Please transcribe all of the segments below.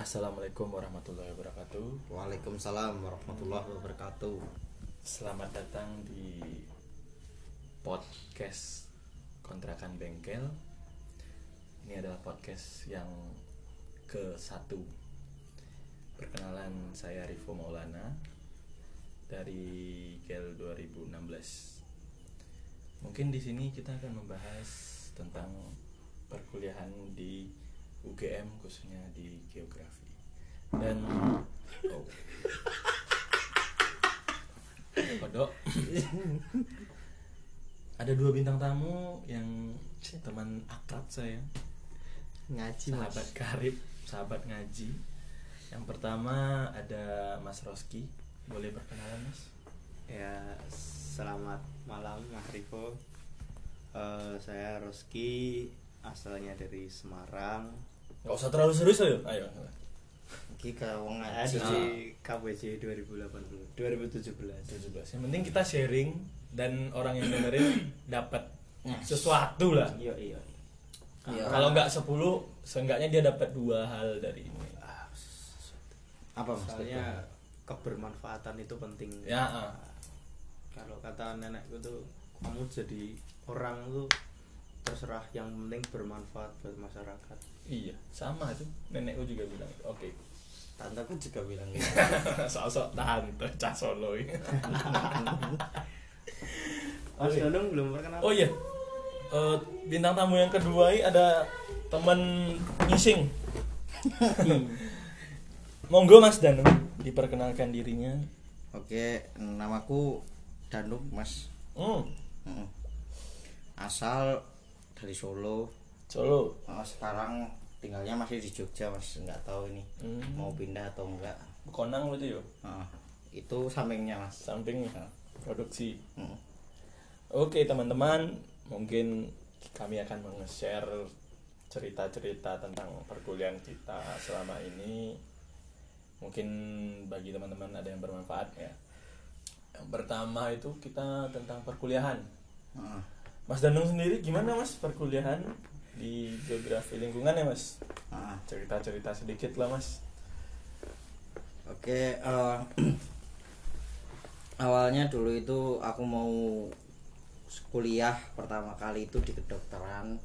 Assalamualaikum warahmatullahi wabarakatuh. Waalaikumsalam warahmatullahi wabarakatuh. Selamat datang di podcast kontrakan bengkel. Ini adalah podcast yang ke satu. Perkenalan saya Rifo Maulana dari GEL 2016. Mungkin di sini kita akan membahas tentang perkuliahan di UGM khususnya di geografi. Dan oh. Kodok. Ada dua bintang tamu yang teman akrab saya. Ngaji sahabat karib sahabat ngaji. Yang pertama ada Mas Roski. Boleh perkenalan Mas? Ya, selamat malam Mas Rifo. Eh, saya Roski, asalnya dari Semarang. Nggak usah terlalu serius ayo ayo Iki ka wong ngaji. KBC 2018, 2017. 17 yang penting kita sharing dan orang yang dengerin dapat sesuatu lah Iya, iya. Iya. kalau nggak 10 seenggaknya dia dapat dua hal dari ini Apa Mas? Soalnya kebermanfaatan itu penting. ya ah. Kalau kata nenekku tuh kamu jadi orang tuh terserah yang penting bermanfaat buat masyarakat. Iya sama tuh nenekku juga bilang oke Tanteku juga bilang gitu. sosok tante cah solo ini. Mas Danung belum perkenalan. oh iya Eh, bintang tamu yang kedua ini ada teman ngising monggo mas Danung diperkenalkan dirinya Oke, namaku Danuk Mas. hmm, Heeh. Asal dari Solo. Solo Oh, sekarang tinggalnya masih di Jogja Mas. Nggak tahu ini Hmm. mau pindah atau enggak. konang itu yo Heeh. itu sampingnya Mas. sampingnya produksi Heeh. Oke teman-teman, mungkin kami akan meng-share cerita-cerita tentang perkuliahan kita selama ini. Mungkin bagi teman-teman ada yang bermanfaat ya. Yang pertama itu kita tentang perkuliahan. Heeh. Mas Danung sendiri gimana Mas perkuliahan di geografi lingkungan ya Mas? Heeh. Cerita-cerita sedikit lah Mas. Oke, eh, awalnya dulu itu aku mau kuliah pertama kali itu di kedokteran,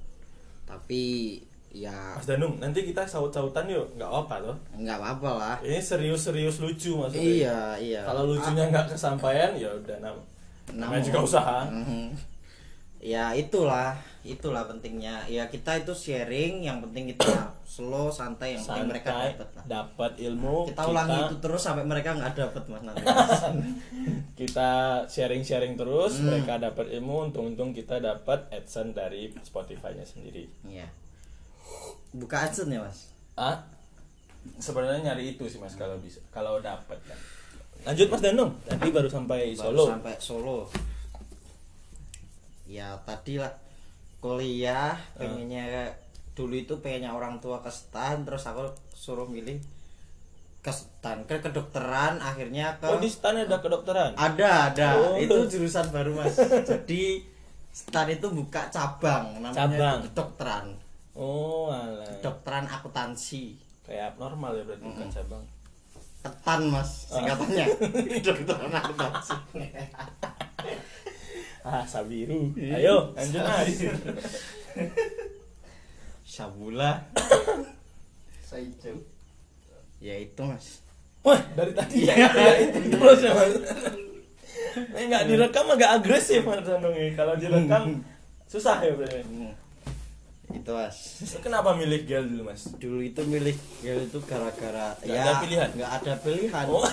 tapi ya Mas Danung, nanti kita saut-sautan yuk, nggak apa toh? nggak apa-apa lah. Ini serius-serius lucu maksudnya. Iya iya. Kalau lucunya nggak kesampaian ya udah nam. Namanya juga usaha. Mhm. Ya itulah, itulah pentingnya. Ya kita itu sharing, yang penting kita slow, santai, yang penting mereka Santai, dapat lah. dapat ilmu. Kita ulangi itu terus sampai mereka nggak dapat mas nanti. kita sharing-sharing terus, Hmm. mereka dapat ilmu, untung-untung kita dapat adsense dari Spotify-nya sendiri. Iya. Buka adsense ya mas. Ah, sebenarnya nyari itu sih mas kalau bisa, kalau dapat kan. Lanjut mas Danung, tadi baru sampai Baru Solo. sampai Solo ya tadi lah kuliah Ah. pengennya dulu itu pengennya orang tua ke stan terus aku suruh milih ke stan ke kedokteran akhirnya ke Oh di stan ada kedokteran. ada ada Oh. itu jurusan baru mas jadi stan itu buka cabang namanya Cabang. kedokteran Oh alah. kedokteran akuntansi Kayak normal ya berarti bukan cabang. ketan mas singkatannya kedokteran akuntansi Ah Sabiru. Ayo lanjut mas. sabula ya itu mas Wah, dari tadi ya, ya itu terus ya mas. Ini nggak direkam agak agresif mas Danung ini. Kalau direkam susah ya berarti. Hmm. itu mas Terus Kenapa milih gel dulu mas? dulu itu milih gel itu gara-gara Nggak ada pilihan? nggak ada pilihan Oh,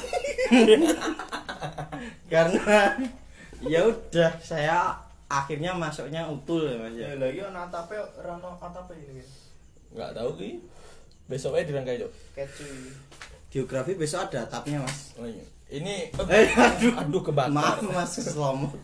karena ya udah saya akhirnya masuknya utul ya mas ya lagi ono atape rano atape ini. nggak tahu ki. Besoknya dirangkai dok. Kecu. geografi besok ada tapnya mas Oh, iya. Ini eh aduh aduh kebakar. maaf mas selamat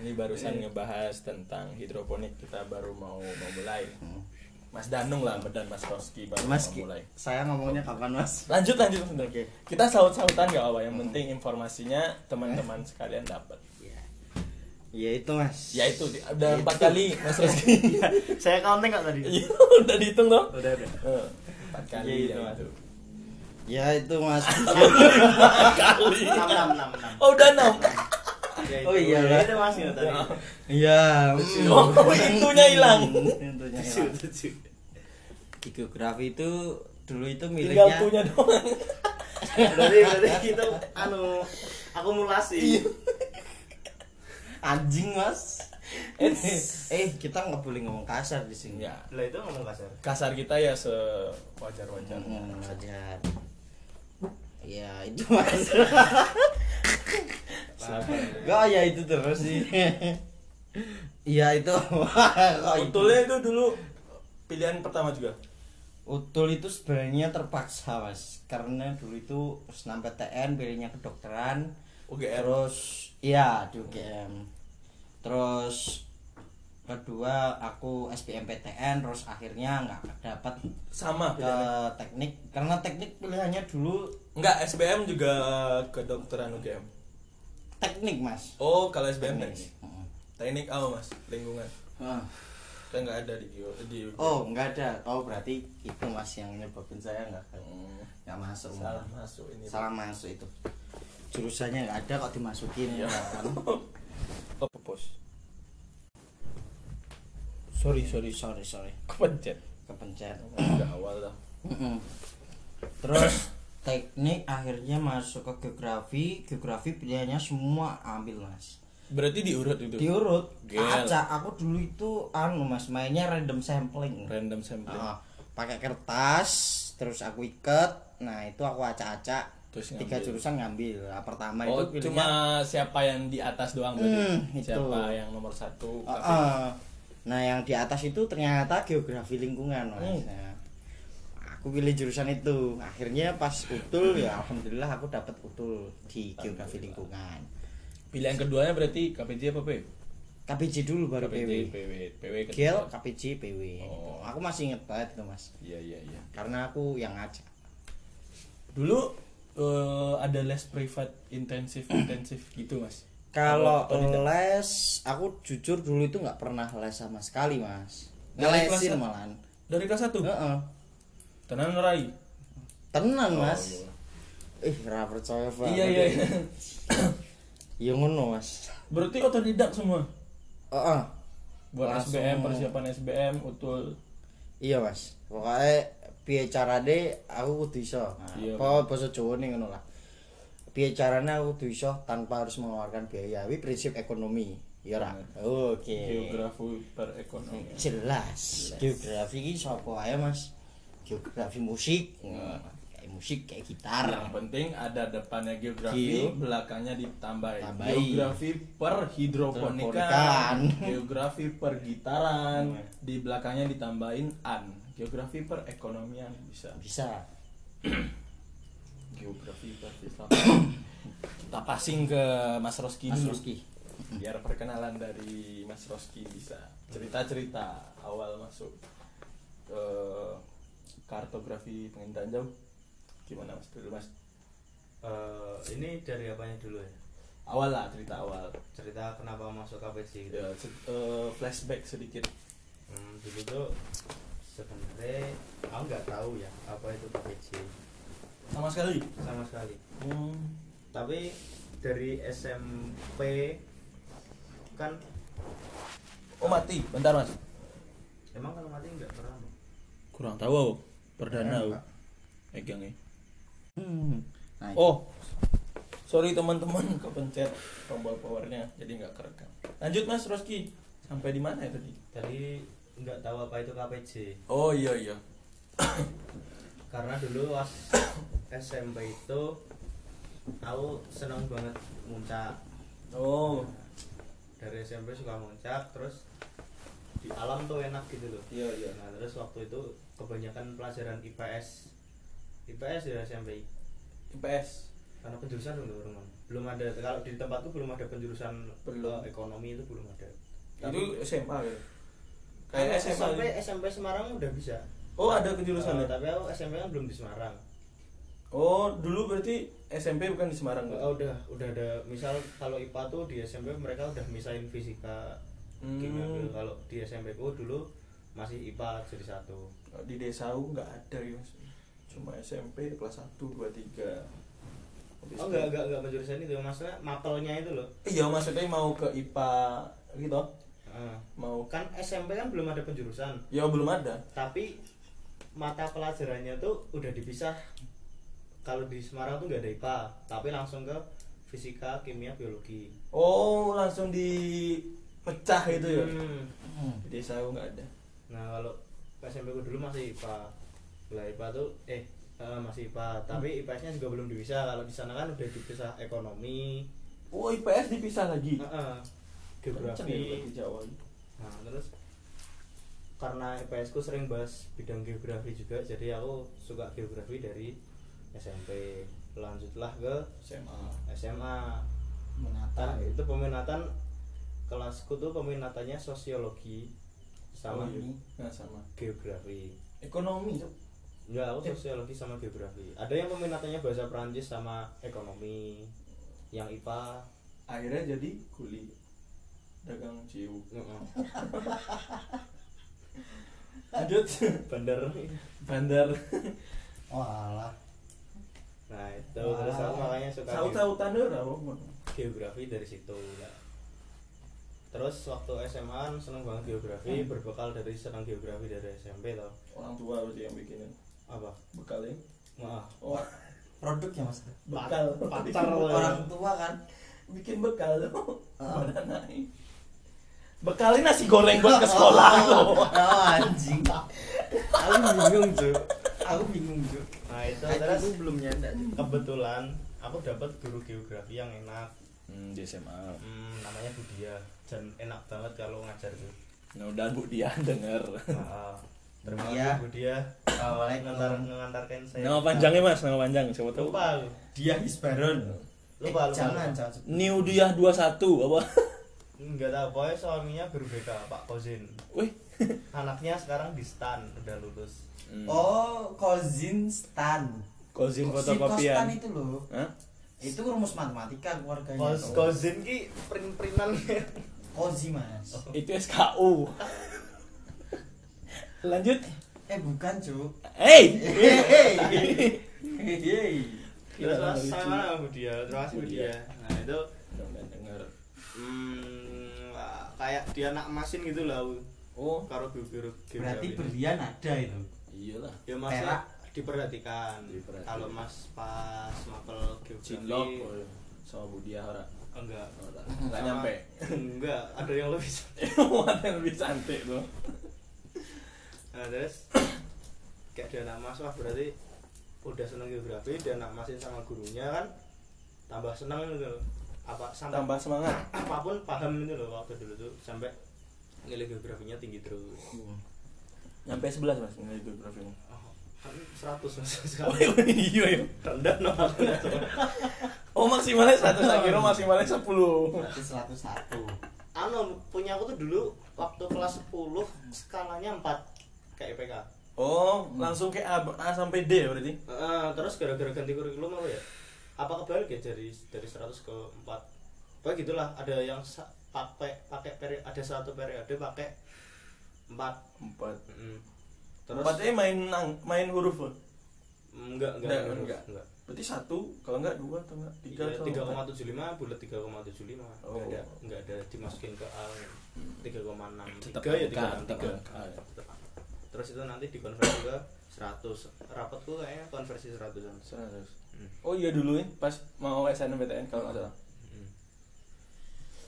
Ini barusan ngebahas tentang hidroponik kita baru mau mau mulai. Hmm. Mas Danung lah dan Mas Roski baru mas mau mulai. saya ngomongnya kapan mas Lanjut lanjut sebentar. Oke. Kita saut-sautan nggak apa, yang penting informasinya teman-teman sekalian dapat. Ya ya itu mas Ya itu udah empat kali Mas Rizky. Saya counting nggak tadi? Iya, udah dihitung toh? Udah udah. Empat kali Iya, ya itu, Mas. itu. ya itu mas kali enam enam enam enam oh udah enam Ya, Oh, itu. iya Ya, lah. itu mas ya tadi iya oh itunya hilang Intunya tujuh hilang. geografi itu dulu itu tinggal miliknya tuhnya doang berarti berarti itu anu akumulasi anjing mas. Eh kita nggak boleh ngomong kasar di sini. Ya. Lah itu ngomong kasar? Kasar kita ya sewajar wajarnya ngomong wajar. Ya itu mas. Gak ya itu terus sih. Iya itu. Itu? Utulnya itu dulu pilihan pertama juga? Utul itu sebenarnya terpaksa mas. Karena dulu itu senam PTN pilihnya kedokteran. UGM Terus Iya di UGM Terus Kedua aku SBMPTN Terus akhirnya nggak dapat sama ke pilihannya teknik Karena teknik pilihannya dulu enggak SBM juga kedokteran UGM teknik mas oh kalau SBM teknik Heeh. teknik apa mas lingkungan Ah. kan nggak ada di di UGM. Oh nggak ada. Oh berarti itu mas yang nyebabin saya nggak Hmm, nggak masuk. salah masuk ini Salah masuk itu. Jurusannya nggak ada kok dimasukin Iya. ya kan. apa bos sorry sorry Sorry sorry. kepencet Kepencet. udah awal lah. Terus teknik akhirnya masuk ke geografi. Geografi pilihannya semua ambil mas. berarti diurut itu Diurut. Acak. Aku dulu itu anu mas mainnya random sampling. random sampling Ah, pakai kertas terus aku ikat nah itu aku acak-acak Terus tiga ngambil. jurusan ngambil. Nah, pertama oh itu cuma pilihnya siapa yang di atas doang berarti? Hmm, itu. siapa yang nomor satu? Ah, ah. nah yang di atas itu ternyata geografi lingkungan mas. Hmm. Nah, aku pilih jurusan itu. Akhirnya pas utul ya alhamdulillah aku dapat utul di geografi lingkungan. Pilihan keduanya berarti KPJ apa P KPJ dulu baru KPJ PW PW PW. Gel KPJ PW Oh. aku masih inget banget itu mas. Iya iya iya. Karena aku yang ngajak. Dulu eh, ada les privat intensif intensif gitu mas Kalau les, aku jujur dulu itu nggak pernah les sama sekali mas. Dari kelas Ngelesin malahan. dari kelas satu Heeh. tenan rai Tenan Oh, mas. iya. Ih, ra percaya banget. iya iya iya. Ya ngono mas. berarti otodidak semua Heeh. buat Langsung. SBM persiapan SBM utul Iya mas. Pokoknya piye carane aku kudu iso. Nah, Iya, apa bahasa Jawa nih ngono lah. Piye carane aku kudu iso tanpa harus mengeluarkan biaya. Wi prinsip ekonomi. Iya ra? Oke. geografi perekonomian jelas geografi ini siapa aja mas geografi musik Nah. kayak musik kayak gitar yang penting ada depannya geografi Geo. belakangnya ditambahin Tambahin. geografi per Hidroponikan. geografi per gitaran di belakangnya ditambahin an geografi per ekonomian bisa. Bisa. Geografi per filsafat kita passing ke Mas Roski Mas dulu. Roski. Biar perkenalan dari Mas Roski bisa. Cerita-cerita awal masuk ke kartografi pengintaan jauh. Gimana Mas dulu Mas? Eh, ini dari apanya dulu ya? Awal lah cerita awal. Cerita kenapa masuk KPC gitu? Ya eh, flashback sedikit. Hmm, dulu tuh sebenarnya aku nggak tahu ya apa itu KPC sama sekali? Sama sekali. Hmm. tapi dari SMP kan oh mati. Bentar Mas. Emang kalau mati nggak pernah kurang tahu aku. perdana Eh, aku. Pak. megangnya. Hmm. nah, oh. Sorry teman-teman. Kepencet tombol powernya. Jadi nggak kerekam. Lanjut Mas Roski. Sampai di mana ya tadi? Tadi nggak tahu apa itu KPC oh iya iya. Karena dulu pas SMP itu aku seneng banget muncak. Oh. Dari SMP suka muncak terus di alam tuh enak gitu loh. Iya iya. Nah terus waktu itu kebanyakan pelajaran IPS IPS ya SMP IPS karena penjurusan belum belum belum ada kalau di tempatku belum ada penjurusan Belum. eh, ekonomi itu belum ada. Itu SMA ya kayak SMP gitu. SMP Semarang udah bisa. Oh ada Eh, kejurusannya tapi aku SMP kan belum di Semarang. Oh dulu berarti SMP bukan di Semarang Oh, udah udah ada. Misal kalau IPA tuh di SMP mereka udah misain fisika. Hmm. kimia kalau di SMP ku dulu masih IPA jadi satu. Di desa aku nggak ada ya cuma SMP kelas 1 2 3 Habis Oh enggak enggak enggak penjurusan itu maksudnya mapelnya itu loh. iya maksudnya mau ke IPA gitu Heeh. mau Kan SMP kan belum ada penjurusan, ya belum ada tapi mata pelajarannya tuh udah dipisah. Kalau di Semarang tuh nggak ada IPA, tapi langsung ke fisika, kimia, biologi. oh langsung dipecah gitu ya Hmm. di desa aku nggak ada Nah kalau SMP ku dulu masih IPA. Lah IPA tuh eh eh, masih IPA, tapi IPS-nya juga belum dipisah. Kalau di sana kan udah dipisah ekonomi, oh IPS dipisah lagi Kenceng ya geografi. di Jawa Nah, terus karena IPS ku sering bahas bidang geografi juga, jadi aku suka geografi dari SMP. Lanjutlah ke SMA SMA. menata Nah, itu peminatan kelasku tuh peminatannya sosiologi sama Oh, iya. nah sama geografi. ekonomi Cok. Enggak, aku sosiologi sama geografi. Ada yang peminatannya bahasa Perancis sama ekonomi. Yang IPA akhirnya jadi kuli dagang ciu. Lanjut. Bandar. bandar. Oh alah. Nah, itu terus aku makanya suka saut sautan apa geografi dari situ ya. Terus waktu SMA kan seneng banget geografi, berbekal dari senang geografi dari SMP tau. orang tua berarti yang bikinin Apa? bekal ya Wah, oh. Produk ya mas? Bekal. Pacar orang tua kan. Bikin bekal lo Ah. Mana naik bekalin nasi goreng buat ke sekolah lo oh anjing aku bingung tuh aku bingung tuh Nah, itu Aku terus tuh belum nyadar kebetulan aku dapat guru geografi yang enak. hmm, di SMA Hmm, namanya Budia dan enak banget kalau ngajar tuh. nah udah bu dia denger Nah, terima Iya. kasih Budia ngantar ngantarkan saya. nama panjangnya mas nama panjang siapa tahu lupa aku. dia Isbaron Lupa, lupa, jangan lupa. jangan sebut. New Diah 21 apa Enggak tahu, pokoknya suaminya guru BK, Pak Kozin. wih. Anaknya sekarang di stan, udah lulus. Hmm. oh Kozin Stan. Kozin Si fotokopian. Kostan itu loh. Hah? itu rumus matematika keluarganya. Kos Kozin ki print-printan. Kozi mas. Itu SKU lanjut. Eh bukan cuk. Hey! Hehehe hehehe Terus mana Budia? Terima kasih Budia. Nah itu Udah denger. hmm, kayak dia nak masin gitu lah. Oh Karo guru berarti berlian ada itu iyalah Ya mas Perak. diperhatikan. Diperhatikan. Kalau mas pas mapel geografi oh, sama Budia ora enggak. Ora. nggak Sama- nyampe Enggak, ada yang lebih. mana yang lebih cantik tuh Nah, terus kayak dia anak mas wah berarti udah seneng geografi dia anak masin sama gurunya kan tambah seneng gitu loh. Apa sampai tambah semangat. apa pun paham itu loh waktu dulu tuh sampai nilai geografinya tinggi terus. Nyampe 11 mas nilai geografi. Oh, kan 100 mas. Oh sekali iya iya. Rendah nomor oh maksimalnya 100 saya kira maksimalnya 10 berarti 101 anu punya aku tuh dulu waktu kelas 10 skalanya 4 kayak IPK oh langsung kayak A, A sampai D berarti? Eh, terus gara-gara ganti kurikulum apa ya? Apa kebalik ya dari dari 100 ke 4? Pokoknya gitulah, ada yang pakai pakai peri ada satu periode pakai 4. 4 Mm. Terus Empatnya main nang, main huruf enggak enggak Enggak, enggak. enggak. enggak. Berarti satu, kalau enggak dua atau enggak tiga Iya, atau empat? 3,75 bulat 3,75 Oh. enggak ada enggak ada dimasukin ke A 3,6 Tetap 3 ya angka, 3,6 tiga 3 angka, ya. terus itu nanti dikonversi ke 100 rapatku kayaknya konversi 100an 100. Hmm. Oh iya dulu ya, pas mau SNMPTN kalau nggak salah. Hmm.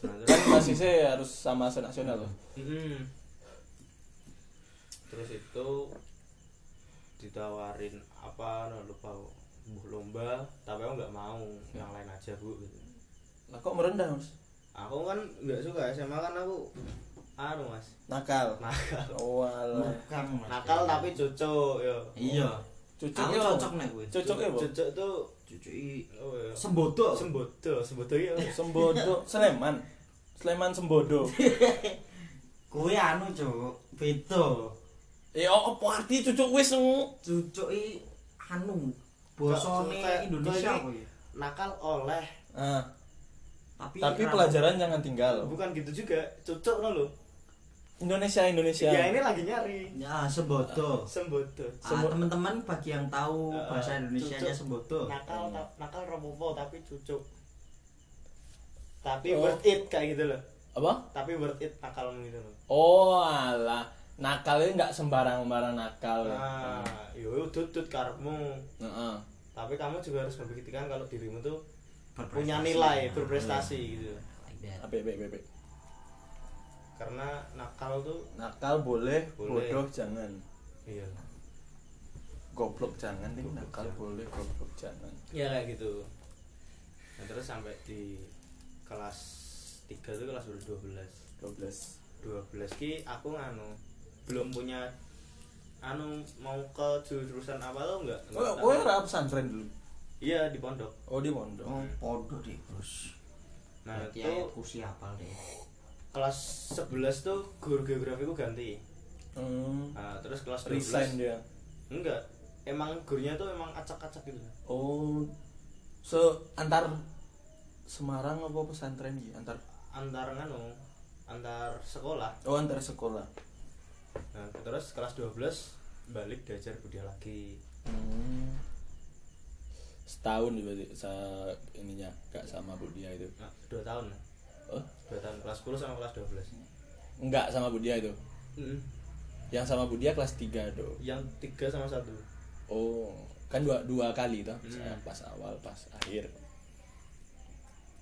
Nah, Kan basisnya harus sama nasional loh. Terus itu ditawarin apa no, lupa buh lomba tapi aku nggak mau yang lain aja bu gitu. Lah kok merendah mas? aku kan nggak suka SMA kan aku anu mas Nakal. nakal Oh mas nakal tapi cocok yo iya Cucuk aku ya, cocok nih gue Cocok ya, Bu? cocok tuh cuci oh, ya. sembodo. Sembodo sembodo ya Sembodo, Sleman. Sleman Sembodo. kue anu cuk. Beda. Oh, apa arti cucuk wis i anu bosone Indonesia kayak kue nakal oleh. Ah, tapi tapi rambut- pelajaran jangan tinggal. bukan gitu juga. Cocok no lo Indonesia Indonesia. Ya ini lagi nyari. Ya, sembodo. sembodo Ah, teman-teman bagi yang tahu Eh, bahasa Indonesianya cucuk. sembodo. nakal ta- nakal robopo tapi cucuk. Tapi Oh. worth it kayak gitu loh. Apa? Tapi worth it nakal gitu loh. Oh alah. Nakalnya nggak sembarang sembarang nakal. Nah yo tutut karepmu. Heeh. tapi kamu juga harus membuktikan kalau dirimu tuh punya nilai Nah, berprestasi gitu. Like that. apa apa apa karena nakal tuh nakal boleh, Boleh. bodoh jangan. Iya. Goblok jangan Goblok nakal jangan. boleh goblok jangan. Ya kayak gitu. Nah terus sampai di kelas 3 tuh kelas baru 12 12 12 ki aku nganu belum punya anu mau ke jurusan apa tuh enggak, oh enggak oh tahu. era pesantren dulu? Iya di pondok. Oh di pondok. Oh, podo deh, Bos. nah Berarti itu kursi hafal deh. Kelas 11 tuh guru geografi ku ganti. Hmm. nah, terus kelas 12 resign dia? Enggak emang gurunya tuh emang acak-acak gitu. Oh. Se antar Semarang apa pesantren ya antar antar nganu antar sekolah. Oh antar sekolah. Nah terus kelas 12 balik diajar budaya lagi. Hmm. setahun berarti sa ininya gak sama Budia itu? Nah, dua tahun oh dua tahun kelas 10 sama kelas 12 enggak sama Budia itu. Mm. yang sama Budia kelas 3 do yang tiga sama satu. Oh kan dua dua kali toh? Hmm. saya pas awal pas akhir.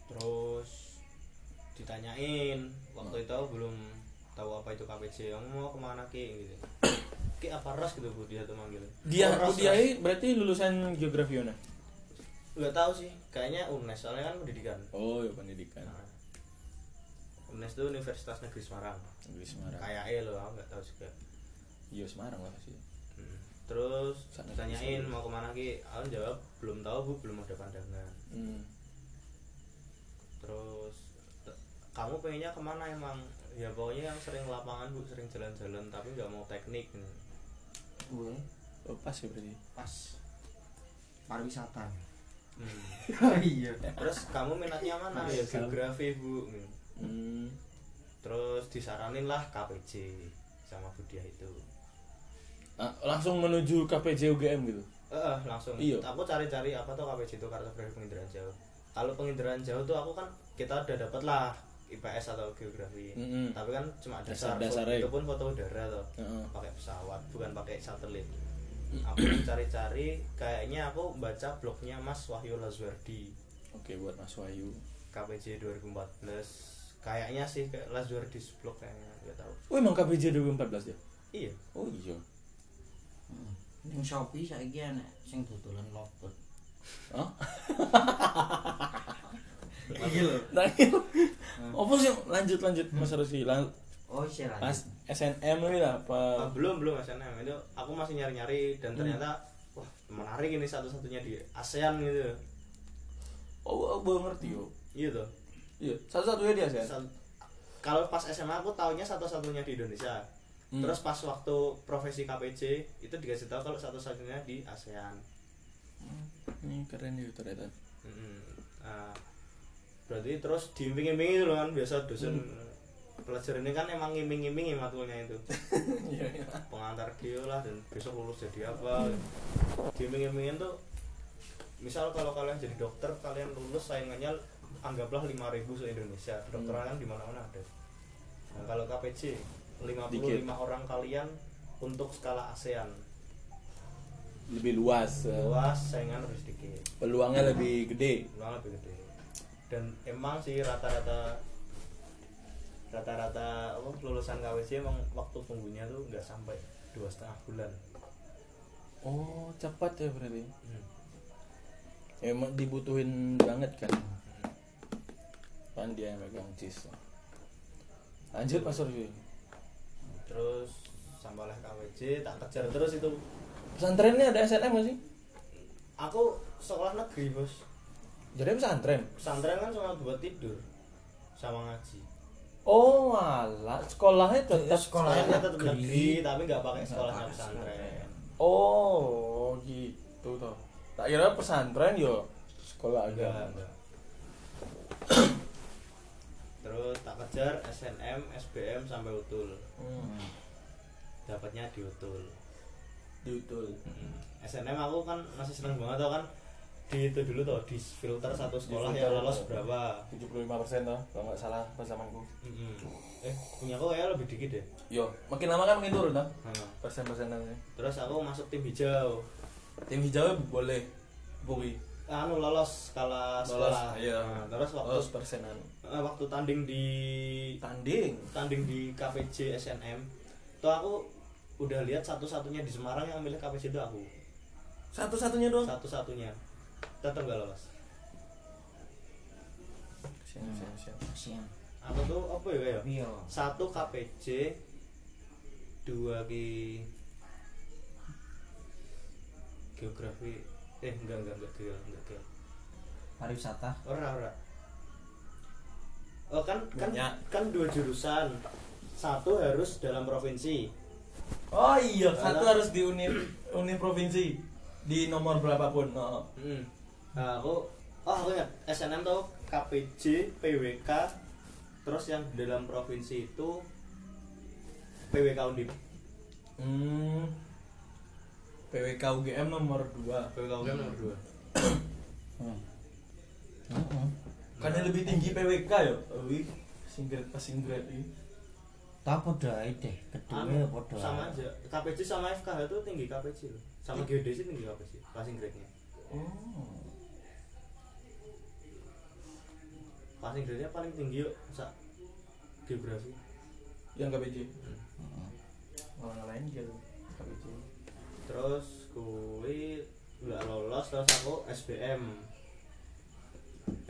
Terus ditanyain waktu itu aku belum tahu apa itu KPJ kamu mau ke mana ki? Gitu. Ki apa ras gitu bu dia tuh manggil. Dia Oh, ras, ini berarti lulusan geografi mana nggak tahu sih kayaknya UNES soalnya kan pendidikan. Oh ya pendidikan. Nah, UNES itu Universitas Negeri Semarang Negeri Semarang kayak E loh aku nggak tahu juga iya Semarang lah sih Hmm. terus Sana bisa. mau ke mana ki aku jawab belum tahu bu belum ada pandangan hmm. terus kamu pengennya ke mana emang ya pokoknya yang sering lapangan bu sering jalan-jalan tapi nggak mau teknik. Gue oh, pas ya berarti pas pariwisata. Hmm. iya. terus kamu minatnya mana ya geografi bu Hmm. hmm. terus disaranin lah KPJ sama Budia itu Ah, langsung menuju KPJ UGM gitu eh langsung Iya. aku cari-cari apa tuh KPJ itu kartografi penginderaan jauh kalau penginderaan jauh tuh aku kan kita udah dapet lah IPS atau geografi Mm-mm. tapi kan cuma dasar, Dasar-dasarnya. itu pun foto udara tuh Heeh. pakai pesawat bukan pakai satelit aku cari-cari kayaknya aku baca blognya Mas Wahyu Lazwardi oke buat Mas Wahyu KPJ 2014 kayaknya sih kayak Lazwardi blog kayaknya nggak tahu. Oh emang KPJ 2014 ya iya. Oh iya. Ning Shopee saiki enek sing dodolan lovebird. Hah? Iya lho. Nah, apa sih lanjut lanjut Mas Rusli Lan- Oh, iya Mas lanjut. SNM ini lah Ah, apa belum belum SNM itu aku masih nyari-nyari dan ternyata wah menarik ini satu-satunya di ASEAN gitu. Oh aku baru ngerti yo. Iya tuh iya satu satunya dia sih Sat- kalau pas SMA aku taunya satu-satunya di Indonesia. Hmm. terus pas waktu profesi KPJ itu dikasih tahu kalau satu-satunya di ASEAN. Ini keren ya ternyata. Mm-mm. Nah, berarti terus diimbing-imbing itu loh kan biasa dosen pelajaran ini kan emang ngiming-ngiming matulnya itu. Iya iya. Pengantar dia lah dan besok lulus jadi apa. Diimbing-imbingin tuh misal kalau kalian jadi dokter kalian lulus saingannya anggaplah 5000 se Indonesia. Kedokteran kan di mana-mana ada. Nah, kalau KPJ 55 Dikit. orang kalian untuk skala ASEAN. Lebih luas eh, luas saingan lebih sedikit. Peluangnya lebih gede. Peluang lebih gede. Dan emang sih rata-rata rata-rata apa, lulusan KWC emang waktu tunggunya tuh nggak sampai dua setengah bulan. Oh cepat ya berarti? Hmm. emang dibutuhin banget kan kan dia yang megang cis lanjut Mas Rusli terus sampailah KWC tak kejar terus itu. Pesantrennya ada SNM gak sih? Aku sekolah negeri bos. Jadi pesantren? Pesantren kan cuma buat tidur sama ngaji. Oh alah sekolahnya tetap Sekolahnya sekolahnya tetap negeri. negeri tapi nggak pakai sekolahnya pesantren. oh gitu toh. Tak kira pesantren yo sekolah agama terus tak kejar SNM SBM sampai utul Hmm. dapatnya di utul Diutul. SNM aku kan masih seneng banget tau kan di itu dulu tuh di filter satu sekolah Di yang lolos berapa 75% toh, kalau nggak salah pas zamanku. Mm-mm. eh punya aku kayak lebih dikit deh Yo, makin lama kan makin turun toh. Nah, Persen-persenannya. terus aku masuk tim hijau Tim hijau boleh bui. Anu lolos skala Lolos, sekolah iya. Nah, terus waktu Lolos persenan. eh, waktu tanding di Tanding. tanding di KPJ SNM tuh aku udah lihat satu-satunya di Semarang yang milih KPJ itu aku Satu-satunya doang. satu-satunya tetap gak lolos Sian, sian, sian. Kasihan. aku tuh apa ya kayak Iya. satu KPJ dua ki geografi eh enggak enggak enggak enggak enggak, enggak. Pariwisata. ora ora oh kan kan Banyak. kan dua jurusan satu harus dalam provinsi Oh iya, satu Alah. harus di uni uni provinsi di nomor berapapun. Oh. Hmm. Nah, aku oh aku ingat SNM tuh KPJ, PWK, terus yang dalam provinsi itu PWK Undip. Hmm. PWK UGM nomor 2 PWK UGM nomor 2. Hmm. Heeh. Kan yang lebih tinggi PWK ya. Wih, singlet passing grade ini. Tak podo ae deh. Kedua ya podo. Anu, sama aja. KPJ sama FKH itu tinggi KPJ loh. Sama geodesi tinggi KPJ, passing grade-nya. Oh. Passing grade-nya paling tinggi yuk, sak geografi. Yang KPJ. Heeh. Orang lain gitu. KPJ. Terus kui nggak lolos terus aku SBM.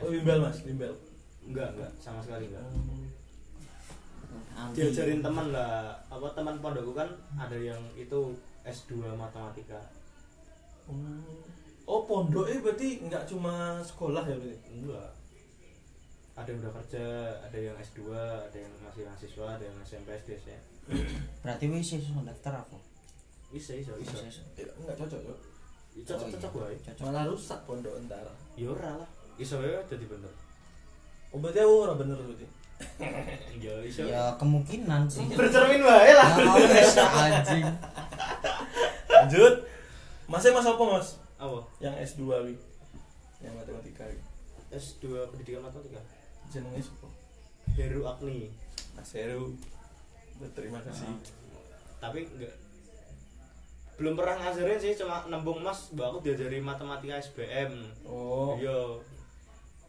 Oh, bimbel Mas, bimbel. Enggak, enggak, sama sekali enggak. Diajarin teman lah apa teman pondokku kan ada yang itu S2 matematika Hmm. Oh, pondoknya berarti nggak cuma sekolah ya berarti? enggak ada yang udah kerja ada yang S2 ada yang masih mahasiswa ada yang SMP SD ya Berarti wis iso daftar aku. Bisa bisa bisa Iso, iso. Ya, nggak cocok, Cok. cocok Oh, cocok iya. wae Cocok. Malah rusak pondok entar. ya ora lah iso wae jadi bener Oh, berarti aku ora bener berarti. ya iso Ya kemungkinan sih. bercermin wae lah Nah, anjing. Lanjut. Masnya Mas apa, Mas? apa Yang S2 wi. Yang matematika wi. S2 pendidikan matematika Jenenge sapa? Heru Agni Mas Heru. Berterima kasih. tapi enggak belum pernah ngajarin sih cuma nembung mas mbak aku diajari matematika SBM Oh. iya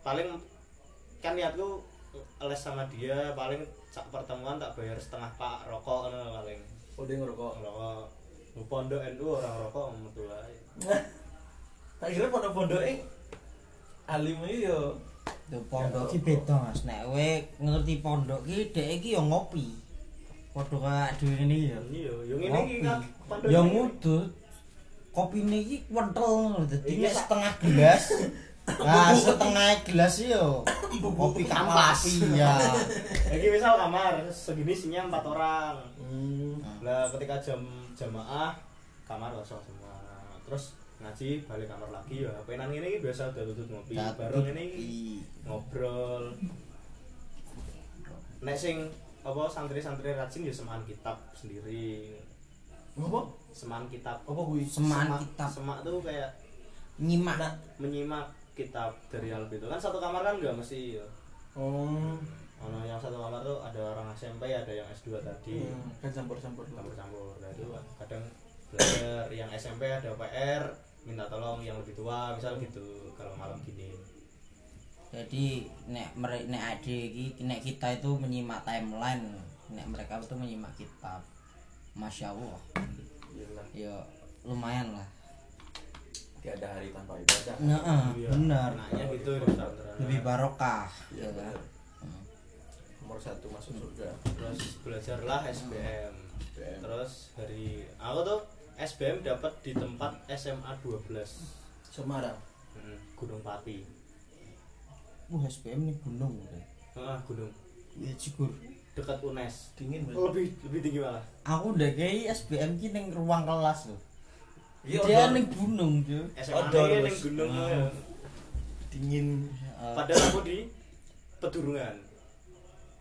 paling kan niatku les sama dia paling sak pertemuan tak bayar setengah pak rokok ngono paling Oh, dia ngerokok. rokok Lu pondok NU orang rokok metu ae Tak kira pondok-pondoknya alim iki yo. Tuh pondok ki beda Mas. Nek kowe ngerti pondok ki dhek iki ya ngopi. Padha kayak dhewe ngene ya. iya yo ngene iki pondok Ya ini. ngudut. Kopine iki ngono dadi Iki sak- setengah gelas. Nah, setengah gelas yo. Kopi kampas ya. lagi misal kamar segini isinya empat orang Hmm. lah ketika jam jamaah kamar kosong semua terus ngaji balik kamar lagi ya penan ini biasa udah tutut ngopi bareng ini ngobrol nek sing apa santri-santri rajin ya semaan kitab sendiri Apa? semaan kitab Apa kuwi? Semaan Semak- kitab. semak tuh kayak nyimak. menyimak kitab dari alif itu kan satu kamar kan nggak mesti ya. Oh. Ono yang satu kamar tuh ada orang SMP ada yang S2 tadi Hmm, kan campur-campur campur-campur nah itu kadang belajar yang SMP ada PR minta tolong yang lebih tua misal gitu kalau malam gini Jadi nek mereka nek ade iki nek kita itu menyimak timeline, nek mereka itu menyimak kitab. Masya Allah. Gila. Ya lumayan lah. Tiada hari tanpa ibadah. Nah, Iya. benar. Gitu. Lebih barokah. Iya, ya kan? Hmm. Nomor satu masuk surga. terus belajarlah SBM SBM. terus hari aku tuh SBM dapat di tempat SMA 12 Semarang. Hmm, Gunung Pati Wah, SPM ini gunung. ah gunung Ya syukur. dekat UNES Dingin berarti. lebih lebih tinggi malah Aku udah kayak SPM ki ning ruang kelas loh. Iya, Dia ning gunung, tuh. SMA yang gunung Ah. ya. Dingin. Eh, padahal aku di Pedurungan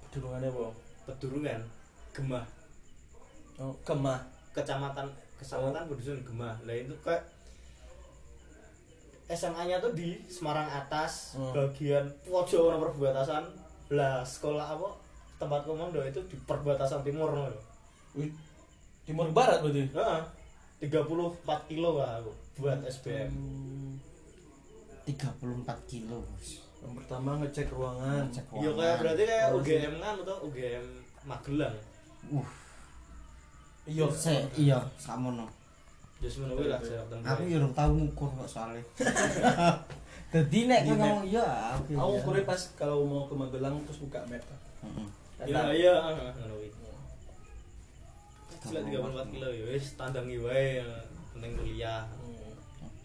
Durungannya apa? pedurungan gemah Oh, kemah. kecamatan kecamatan dusun gemah lah itu kayak SMA nya tuh di Semarang atas Hmm. bagian pojok ono perbatasan lah sekolah apa tempat komando itu di perbatasan timur loh Wih, timur barat berarti. Heeh. 34 kilo lah aku buat SBM. Hmm. 34 kilo bos Yang pertama ngecek ruangan. Iya kayak berarti kayak UGM kan atau UGM Magelang. uh Iya. se iya samono Just menunggu lah saya aku ya urung tau ngukur kok soalnya. Jadi nek kowe ngomong iya aku Aku iya. kure pas kalau mau ke Magelang terus buka map. Iya iya. Ngono kuwi. Sila 34 kilo ya wis tandangi wae penting kuliah. Hmm.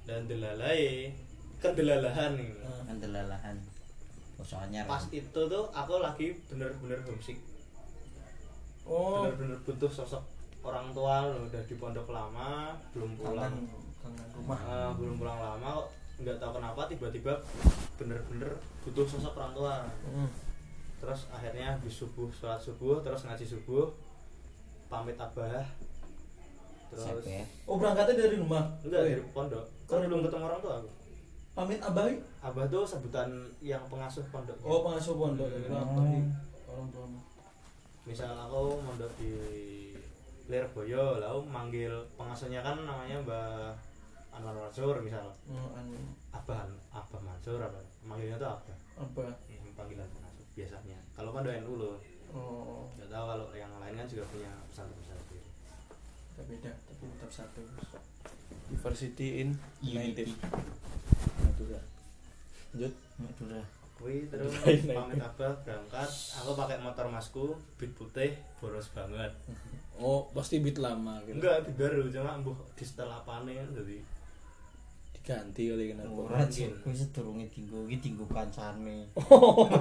dan delalai kan delalahan kan delalahan. Soalnya Pas itu tuh aku lagi bener-bener homesick. Oh, Bener-bener butuh sosok orang tua loh, udah di pondok lama belum pulang. kangen rumah. Ah, belum pulang lama kok nggak tahu kenapa tiba-tiba bener-bener butuh sosok orang tua Hmm. terus akhirnya habis subuh sholat subuh terus ngaji subuh pamit abah terus Siapa ya? Oh, berangkatnya dari rumah. enggak Oh, dari pondok kan belum ketemu orang tua aku Pamit abah. abah tuh sebutan yang pengasuh pondok Oh, pengasuh pondok dari orang tua di orang tua. misal aku mondok di Lirboyo lalu manggil pengasuhnya kan namanya Mbah Anwar Mansur misal Oh, anu abah abah Mansur apa manggilnya tuh abah apa? Hmm, panggilan pengasuh biasanya kalau kan doain dulu Oh, nggak tahu kalau yang lain kan juga punya pesantren sendiri tidak beda tapi tetap satu. University in. United. Madura. Lanjut. Madura Wih terus pamit abah berangkat aku pakai motor masku beat putih boros banget Oh, pasti beat lama gitu. enggak beat baru cuma mbuh di setel apane kan jadi Diganti kali kenapa? Ora mungkin. kowe sedurunge dinggo iki dinggo kancane.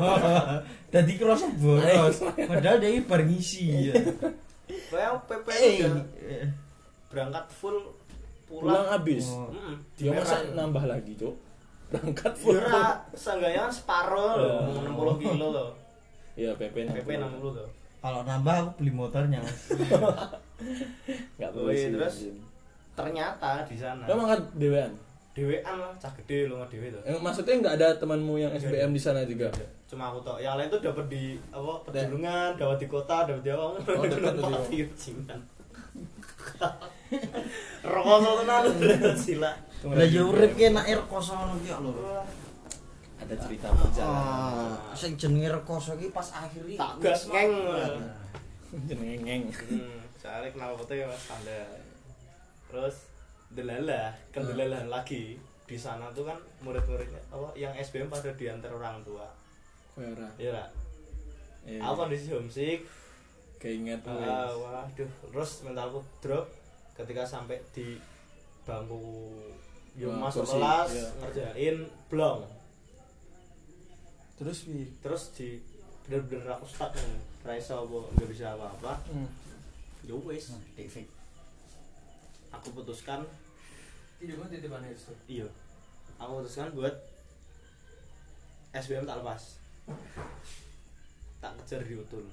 Dadi kerasa boros. Padahal dia bar ngisi ya. kayak PP Eh, udah berangkat full Pulang pulang habis. Oh. Mm-mm, Dia masa Merah. nambah lagi, Cuk. Berangkat full. Yura, seenggaknya kan separuh loh, Oh. 60 kilo loh Iya, PP PP 60 tuh Kalau nambah aku beli motornya. Mas. Enggak Oh, iya, terus? ternyata di sana Kamu angkat dewean. dewean lah, cah gede lu nggak dewe tuh Eh, maksudnya nggak ada temanmu yang SBM di sana juga? cuma aku tau yang lain tuh dapat di apa pedulungan dapat di kota dapat di apa Oh, dapat di- mati ciuman rokok tenan sila Lah ya urip ki enak rekoso ngono ki lho. Ada cerita perjalanan. Ah, sing jenenge rekoso ki pas akhir iki tak gas ngeng Jenenge ngeng. hmm, soalnya kenal foto ya mas tanda terus delalah kan lagi di sana tuh kan murid-muridnya apa yang SBM pada diantar orang tua Kowe ora. iya lah Iya. aku kondisi homesick Keinget Ah, wes. waduh terus mentalku drop ketika sampai di bangku yo Nah, masuk kursi, kelas iya. ngerjain blong. Terus pi. terus di bener-bener aku stuck nih. Raiso apa nggak bisa apa-apa. Hmm. yo wes Dik aku putuskan. Iya, kan titipan itu. iya. Aku putuskan buat SBM tak lepas. Tak kejar di utul.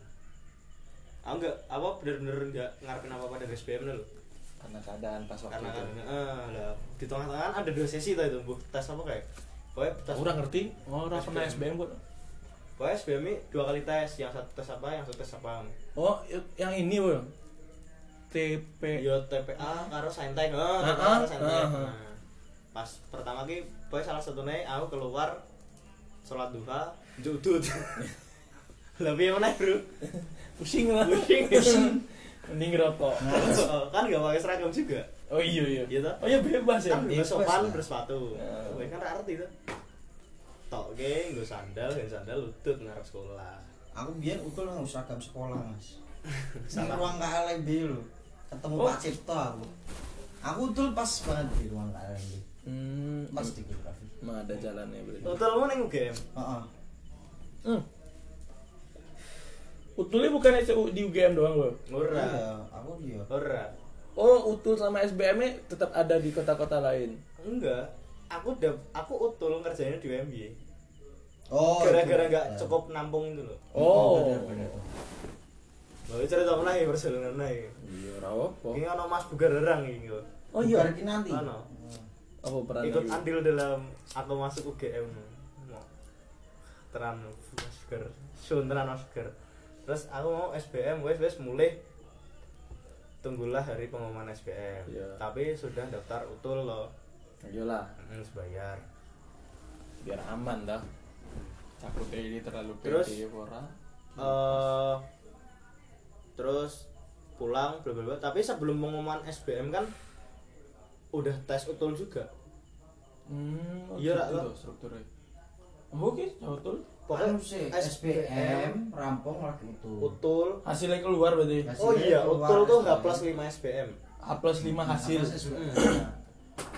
Aku nggak apa bener-bener nggak ngarepin apa apa dari SBM dulu Karena keadaan pas waktu karena itu. kan eh, lah, di tengah-tengah ada dua sesi tuh itu bu tes apa kayak pokoknya tes Orang ngerti? Oh, orang pernah SBM. Kok. pokoknya SBM ini dua kali tes yang satu tes apa yang satu tes apa Oh, yang ini, Bro. TP. yo TPA karo saintek oh Ah, TPA ah, karo saintek ah, ah. Nah, pas pertama ki pokoknya salah satu nih aku keluar sholat duha judut lebih mana bro Pusing lah. Pusing. Mending ngerokok. kan gak pakai seragam juga Oh iya iya. Iya toh? Oh iya bebas ya. kan Bebas sopan lah. bersepatu gue kan arti tuh tok ge gue sandal gue sandal lutut ngarep sekolah Aku biyen utul nang seragam sekolah, Mas. Salah ruang KLB lho. Ketemu Oh. Pak Cipto aku. Aku utul pas banget di ruang KLB. Hmm, Pas di geografi. Emang ada jalannya berarti. Utul neng UGM Heeh. Hmm. Utulnya bukan SU di UGM doang loh. ora Iya, aku dia. ora Oh, Utul sama SBM -nya tetap ada di kota-kota lain. enggak aku udah aku utul ngerjainnya di UMY Oh, gara-gara itu. nggak cukup nampung itu loh Oh. Bener-bener. Lalu cerita mana ya Barcelona naik Iya, apa. ini ono Mas Bugar Herang ini kok Oh iya. Bukan ki nanti. Ono. Apa peran ikut andil dalam aku masuk UGM mau teran Mas Bugar sun teran Mas Bugar terus aku mau SBM wes wes mulai tunggulah hari pengumuman SBM Iya. tapi sudah daftar utul loh Iyalah, harus bayar biar aman dah. Takutnya ini terlalu Terus? pede eh terus pulang bla bla bla. tapi sebelum pengumuman SBM kan udah tes utul juga Hmm, oh Iya, gitu tuh strukturnya. Oke, betul. Anu sih, SBM rampung lagi itu. utul Hasilnya keluar berarti. Hasilnya oh iya keluar utul tuh SBM. plus 5 SBM H plus 5 hasil. H plus SBM.